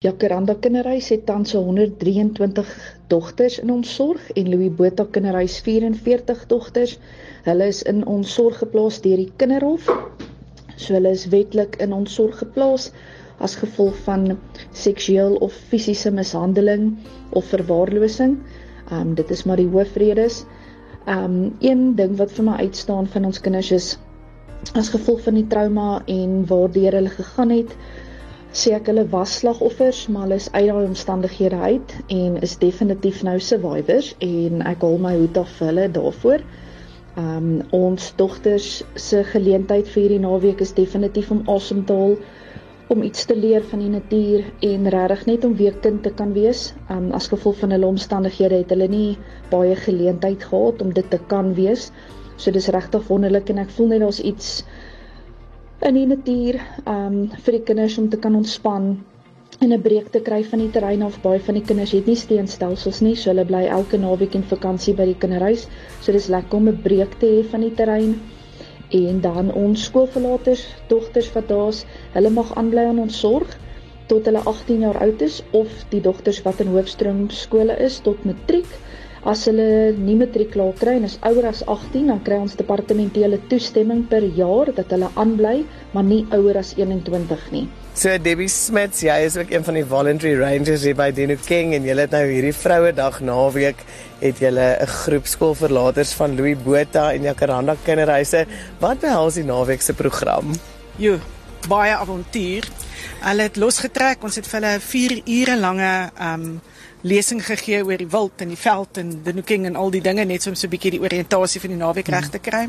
Jacaranda Kinderhuis het tans 123 dogters in ons sorg en Louis Botha Kinderhuis 44 dogters. Hulle is in ons sorg geplaas deur die Kinderhof. So hulle is wetlik in ons sorg geplaas as gevolg van seksueel of fisiese mishandeling of verwaarlosing. Ehm um, dit is maar die hoofredes. Ehm um, een ding wat vir my uitstaan van ons kinders is as gevolg van die trauma en waardeur hulle gegaan het sê ek hulle was slagoffers, maar hulle is uit daai omstandighede uit en is definitief nou survivors en ek hou my hoed af vir hulle daarvoor. Um ons dogters se geleentheid vir hierdie naweek is definitief om asem te haal om iets te leer van die natuur en regtig net om weer kind te kan wees. Um as gevolg van hulle omstandighede het hulle nie baie geleentheid gehad om dit te kan wees. So dis regtig wonderlik en ek voel net daar's iets in die natuur um vir die kinders om te kan ontspan en 'n breek te kry van die terrein of baie van die kinders het nie steenstelsels nie, so hulle bly elke naweek in vakansie by die kinderhuis. So dis lekker om 'n breek te hê van die terrein. En dan ons skoolverlaters, dogters wat daar's, hulle mag aanbly aan ons sorg tot hulle 18 jaar oud is of die dogters wat in hoofstroom skole is tot matriek. As hulle nie matriek klaar kry en is ouer as 18, dan kry ons departementele toestemming per jaar dat hulle aanbly, maar nie ouer as 21 nie. So Debbie Smits, jy is ook een van die voluntary rangers hier by Dino King en jy het nou hierdie Vrouedag naweek het jy 'n groep skoolverlaters van Louis Botha en Jacaranda kinderhuise. Wat behels die naweek se program? Jo, baie avontuur. Hulle het losgetrek. Ons het vir hulle 4 ure lange um lesing gegee oor die wild en die veld en die nooking en al die dinge net so om so 'n bietjie die oriëntasie van die naweek reg te kry.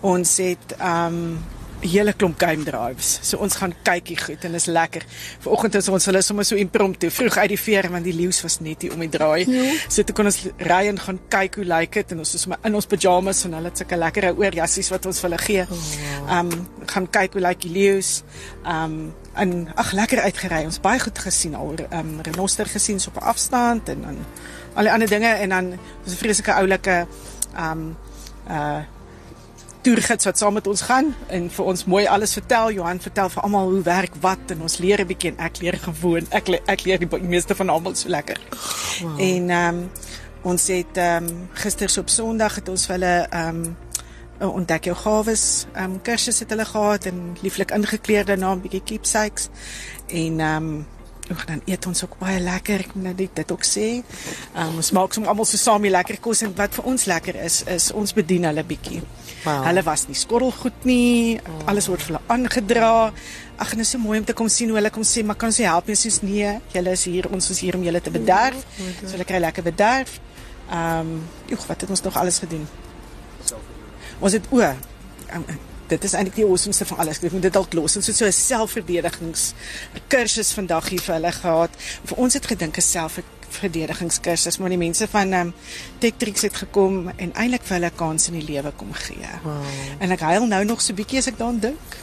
Ons het um 'n hele klomp game drives. So ons gaan kykie goed en is lekker. Vanoggend is ons hulle sommer so impromptu vroeg uit die veer want die leeu's was net hier om die draai. Ja. So toe kon ons ry en gaan kyk hoe lyk dit en ons is sommer in ons pyjamas en hulle het sulke lekker oorjassies wat ons vir hulle gee. Oh. Um gaan kyk hoe lyk die leeu's. Um en ag lekker uitgery. Ons baie goed gesien al ehm um, renoster gesien so op 'n afstand en dan al die ander dinge en dan was 'n vreeslike oulike ehm um, uh toergids wat saam met ons gaan en vir ons mooi alles vertel. Johan vertel vir almal hoe werk wat en ons leer 'n bietjie en ek leer gewoon. Ek ek leer die meeste van almal so lekker. Wow. En ehm um, ons het ehm um, gister op Sondag het ons vir hulle ehm um, ontdek jou gawes. Ehm um, kursus het hulle gehad en lieflik ingekleed daarna 'n bietjie keepsakes en ehm um, Ook dan eet ons ook baie lekker. Ek moet nou dit dit ook sê. Um, ons maak soms almal so saam die lekker kos en wat vir ons lekker is is ons bedien hulle bietjie. Wow. Hulle was nie skottelgoed nie. Oh. Alles word vir hulle aangedra. Ag dit is so mooi om te kom sien hoe hulle kom sê, maar kan ons help? Ons sê nee, julle is hier, ons is hier om julle te bederf. So hulle kry lekker bederf. Ehm, um, joh, wat het ons nog alles gedoen? Ons het o, um, dit is eintlik die awesomeste van alles. Ek moet dit dalk los. Ons het so 'n selfverdedigings kursus vandag hier vir hulle gehad. Vir ons het gedink 'n selfverdedigingskursus, maar die mense van ehm um, Tektrix het gekom en eintlik vir hulle kans in die lewe kom gee. Wow. En ek huil nou nog so bietjie as ek daaraan dink.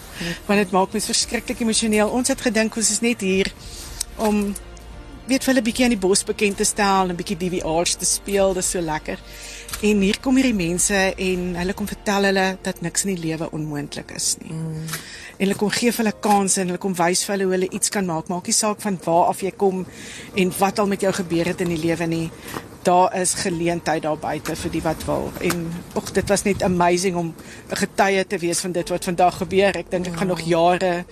Want dit maak my verskriklik emosioneel. Ons het gedink ons is net hier om weet vir hulle bietjie aan die bos bekend te stel en 'n bietjie DVR's te speel. Dit is so lekker. En hier kom hierdie mense en hulle kom vertel hulle dat niks in die lewe onmoontlik is nie. Mm. En hulle kom gee vir hulle kansse en hulle kom wys vir hulle hoe hulle iets kan maak. Maak nie saak van waar af jy kom en wat al met jou gebeur het in die lewe nie. Daar is geleentheid daar buite vir die wat wil. En ag, dit was net amazing om 'n getuie te wees van dit wat vandag gebeur. Ek dink ek gaan nog jare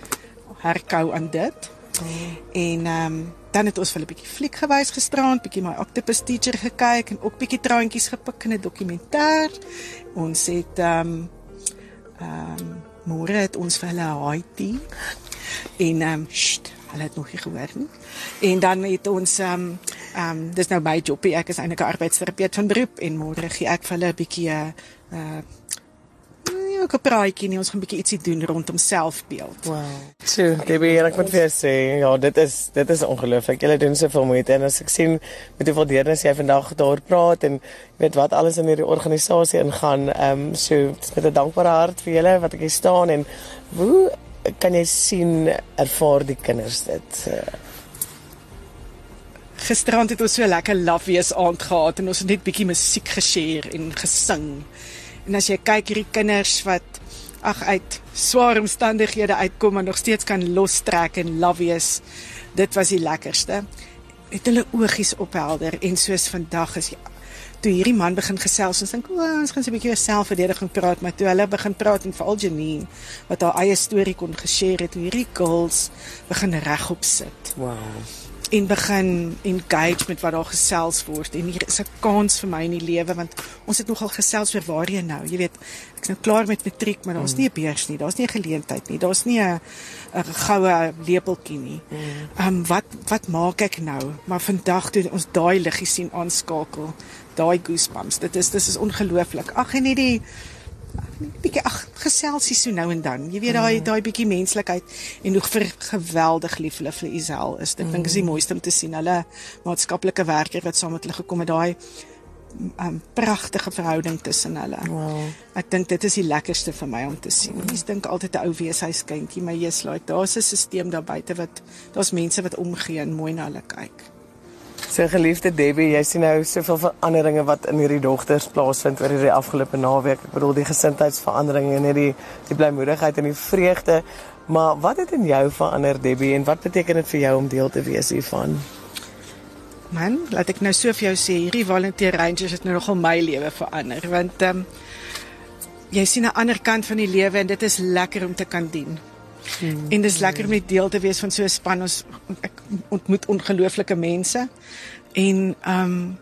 herkou aan dit. Mm. En ehm um, dan het ons vir 'n bietjie fliek gewys gisterand, bietjie my octopus teacher gekyk en ook bietjie traantjies gepik in 'n dokumentêr. Ons het ehm um, ehm um, môre het ons vir hulle Haiti en ehm um, hulle het nog nie gehoor nie. En dan het ons ehm um, ehm um, dis nou by Joppie, ek is eintlik 'n arbeidsterapeut van beroep en môre gee ek vir hulle 'n bietjie 'n uh, uh, ook 'n praatjie nie, ons gaan 'n bietjie ietsie doen rondom selfbeeld. Wow. So, Debbie, ek moet vir jou sê, ja, dit is dit is ongelooflik. Julle doen soveel moeite en as ek sien met hoeveel deernis jy vandag daar praat en weet wat alles in hierdie organisasie ingaan, ehm um, so met 'n dankbare hart vir julle wat ek hier staan en hoe kan jy sien ervaar die kinders dit? Gisterand het ons so lekker love wees aand gehad en ons het net bietjie musiek geshare en gesing. En as jy kyk hierdie kinders wat ag uit swaar omstandighede uitkom en nog steeds kan lostrek en love wees. Dit was die lekkerste. Het hulle oogies ophelder en soos vandag is toe hierdie man begin gesels ons dink o, ons gaan 'n bietjie oor selfverdediging praat, maar toe hulle begin praat en veral Janine wat haar eie storie kon geshare het, hierdie girls begin regop sit. Wow en begin engage met wat daar gesels word. En hier is 'n kans vir my in die lewe want ons het nogal gesels oor waar jy nou. Jy weet ek's nou klaar met matriek maar daar's nie 'n beurs nie. Daar's nie 'n geleentheid nie. Daar's nie 'n 'n goue lepeltjie nie. Ehm um, wat wat maak ek nou? Maar vandag toe ons daai liggie sien aanskakel daai goosebumps. Dit is dis is ongelooflik. Ag en hierdie bietjie ag geselsie so nou en dan. Jy weet daai mm. daai bietjie menslikheid en hoe geweldig lief hulle vir Isel is. Ek mm. dink is die mooiste om te sien hulle maatskaplike werker wat saam met hulle gekom het daai 'n um, pragtige verhouding tussen hulle. Wow. Ek dink dit is die lekkerste vir my om te sien. Mense dink altyd 'n ou weeshuiskindjie, maar jy's like daar's 'n stelsel daar buite wat daar's mense wat omgee en mooi na hulle kyk. So geliefde Debbie, jy sien nou soveel veranderinge wat in hierdie dogters plaasvind oor hierdie afgelope naweek. Ek bedoel die gesindheidsveranderinge en hierdie die blymoedigheid en die vreugde. Maar wat het in jou verander Debbie en wat beteken dit vir jou om deel te wees hiervan? Man, laat ek nou so vir jou sê, hierdie volunteer rangers het nou nogal my lewe verander want ehm um, jy sien 'n ander kant van die lewe en dit is lekker om te kan dien. Hmm. En dis lekker om net deel te wees van so 'n span. Ons ek ontmoet ongelooflike mense en um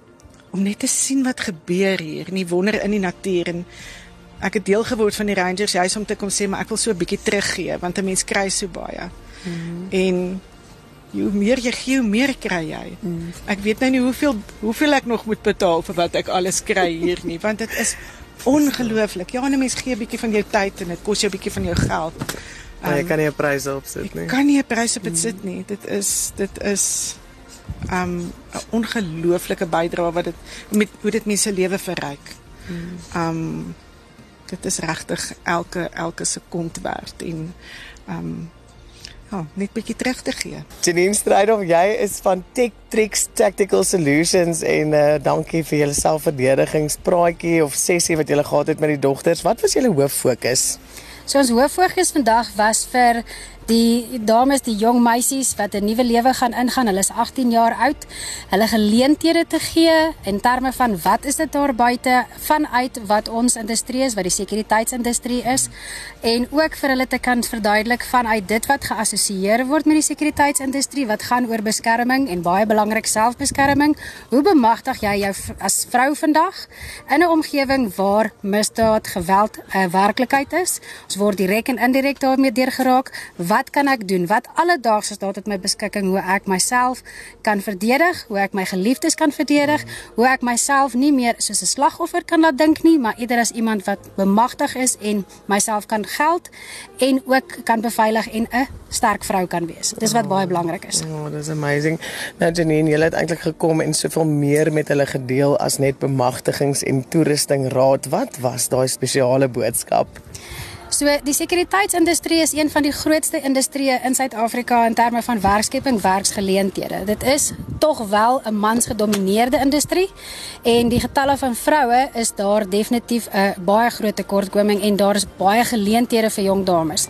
om net te sien wat gebeur hier in die wonder in die natuur en ek het deel geword van die Rangers juis om te kom sê maar ek wil so 'n bietjie teruggee want 'n mens kry so baie. Hmm. En hoe meer jy gee, hoe meer kry jy. Hmm. Ek weet nou nie hoeveel hoeveel ek nog moet betaal vir wat ek alles kry hier nie want dit is ongelooflik. Ja, 'n mens gee 'n bietjie van jou tyd en dit kos jou 'n bietjie van jou geld. Maar jy ehm, kan nie 'n prys op sit nie. Jy kan nie 'n prys op dit mm. sit nie. Dit is dit is um 'n ongelooflike bydrae wat dit met hoe dit mense lewe verryk. Um dit is regtig elke elke sekond werd en um Ja, net 'n bietjie terug te gee. Janine Strydom, jy is van Tech Tricks Tactical Solutions en uh dankie vir julle selfverdedigingspraatjie of sessie wat julle gehad het met die dogters. Wat was julle hoof fokus? So ons hoof fokus vandag was vir die dames, die jong meisies wat 'n nuwe lewe gaan ingaan. Hulle is 18 jaar oud. Hulle geleenthede te gee in terme van wat is dit daar buite vanuit wat ons industrie is, wat die sekuriteitsindustrie is en ook vir hulle te kan verduidelik vanuit dit wat geassosieer word met die sekuriteitsindustrie wat gaan oor beskerming en baie belangrik selfbeskerming. Hoe bemagtig jy jou as vrou vandag in 'n omgewing waar misdaad, geweld 'n uh, werklikheid is? Ons word direk en indirek daarmee deurgeraak. Wat wat kan ek doen? Wat alledaags is daar tot my beskikking hoe ek myself kan verdedig, hoe ek my geliefdes kan verdedig, hoe ek myself nie meer soos 'n slagoffer kan laat dink nie, maar eerder as iemand wat bemagtig is en myself kan geld en ook kan beveilig en 'n sterk vrou kan wees. Dis wat baie belangrik is. Oh, dis amazing. Nou Janine, jy het eintlik gekom en soveel meer met hulle gedeel as net bemagtigings en toerusting raad. Wat was daai spesiale boodskap? So die sekuriteitsindustrie is een van die grootste industrieë in Suid-Afrika in terme van werkskeping, werksgeleenthede. Dit is tog wel 'n mansgedomeineerde industrie en die getalle van vroue is daar definitief 'n baie groot tekortkoming en daar is baie geleenthede vir jong dames.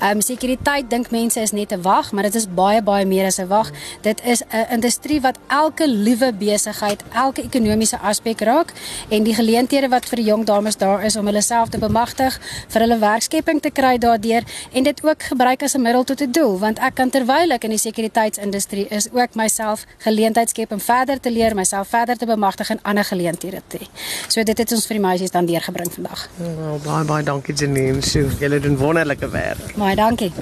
Ehm um, sekuriteit dink mense is net 'n wag, maar dit is baie baie meer as 'n wag. Dit is 'n industrie wat elke liewe besigheid, elke ekonomiese aspek raak en die geleenthede wat vir die jong dames daar is om hulle self te bemagtig vir hulle werk skepping te kry daardeur en dit ook gebruik as 'n middel tot 'n doel want ek kan terwyl ek in die sekuriteitsindustrie is ook myself geleentheid skep om verder te leer, myself verder te bemagtig en ander geleenthede te hê. So dit het ons vir die meisies dan deurgebring vandag. Oh, baie baie dankie Janine. Jy doen wonderlike werk. Baie dankie.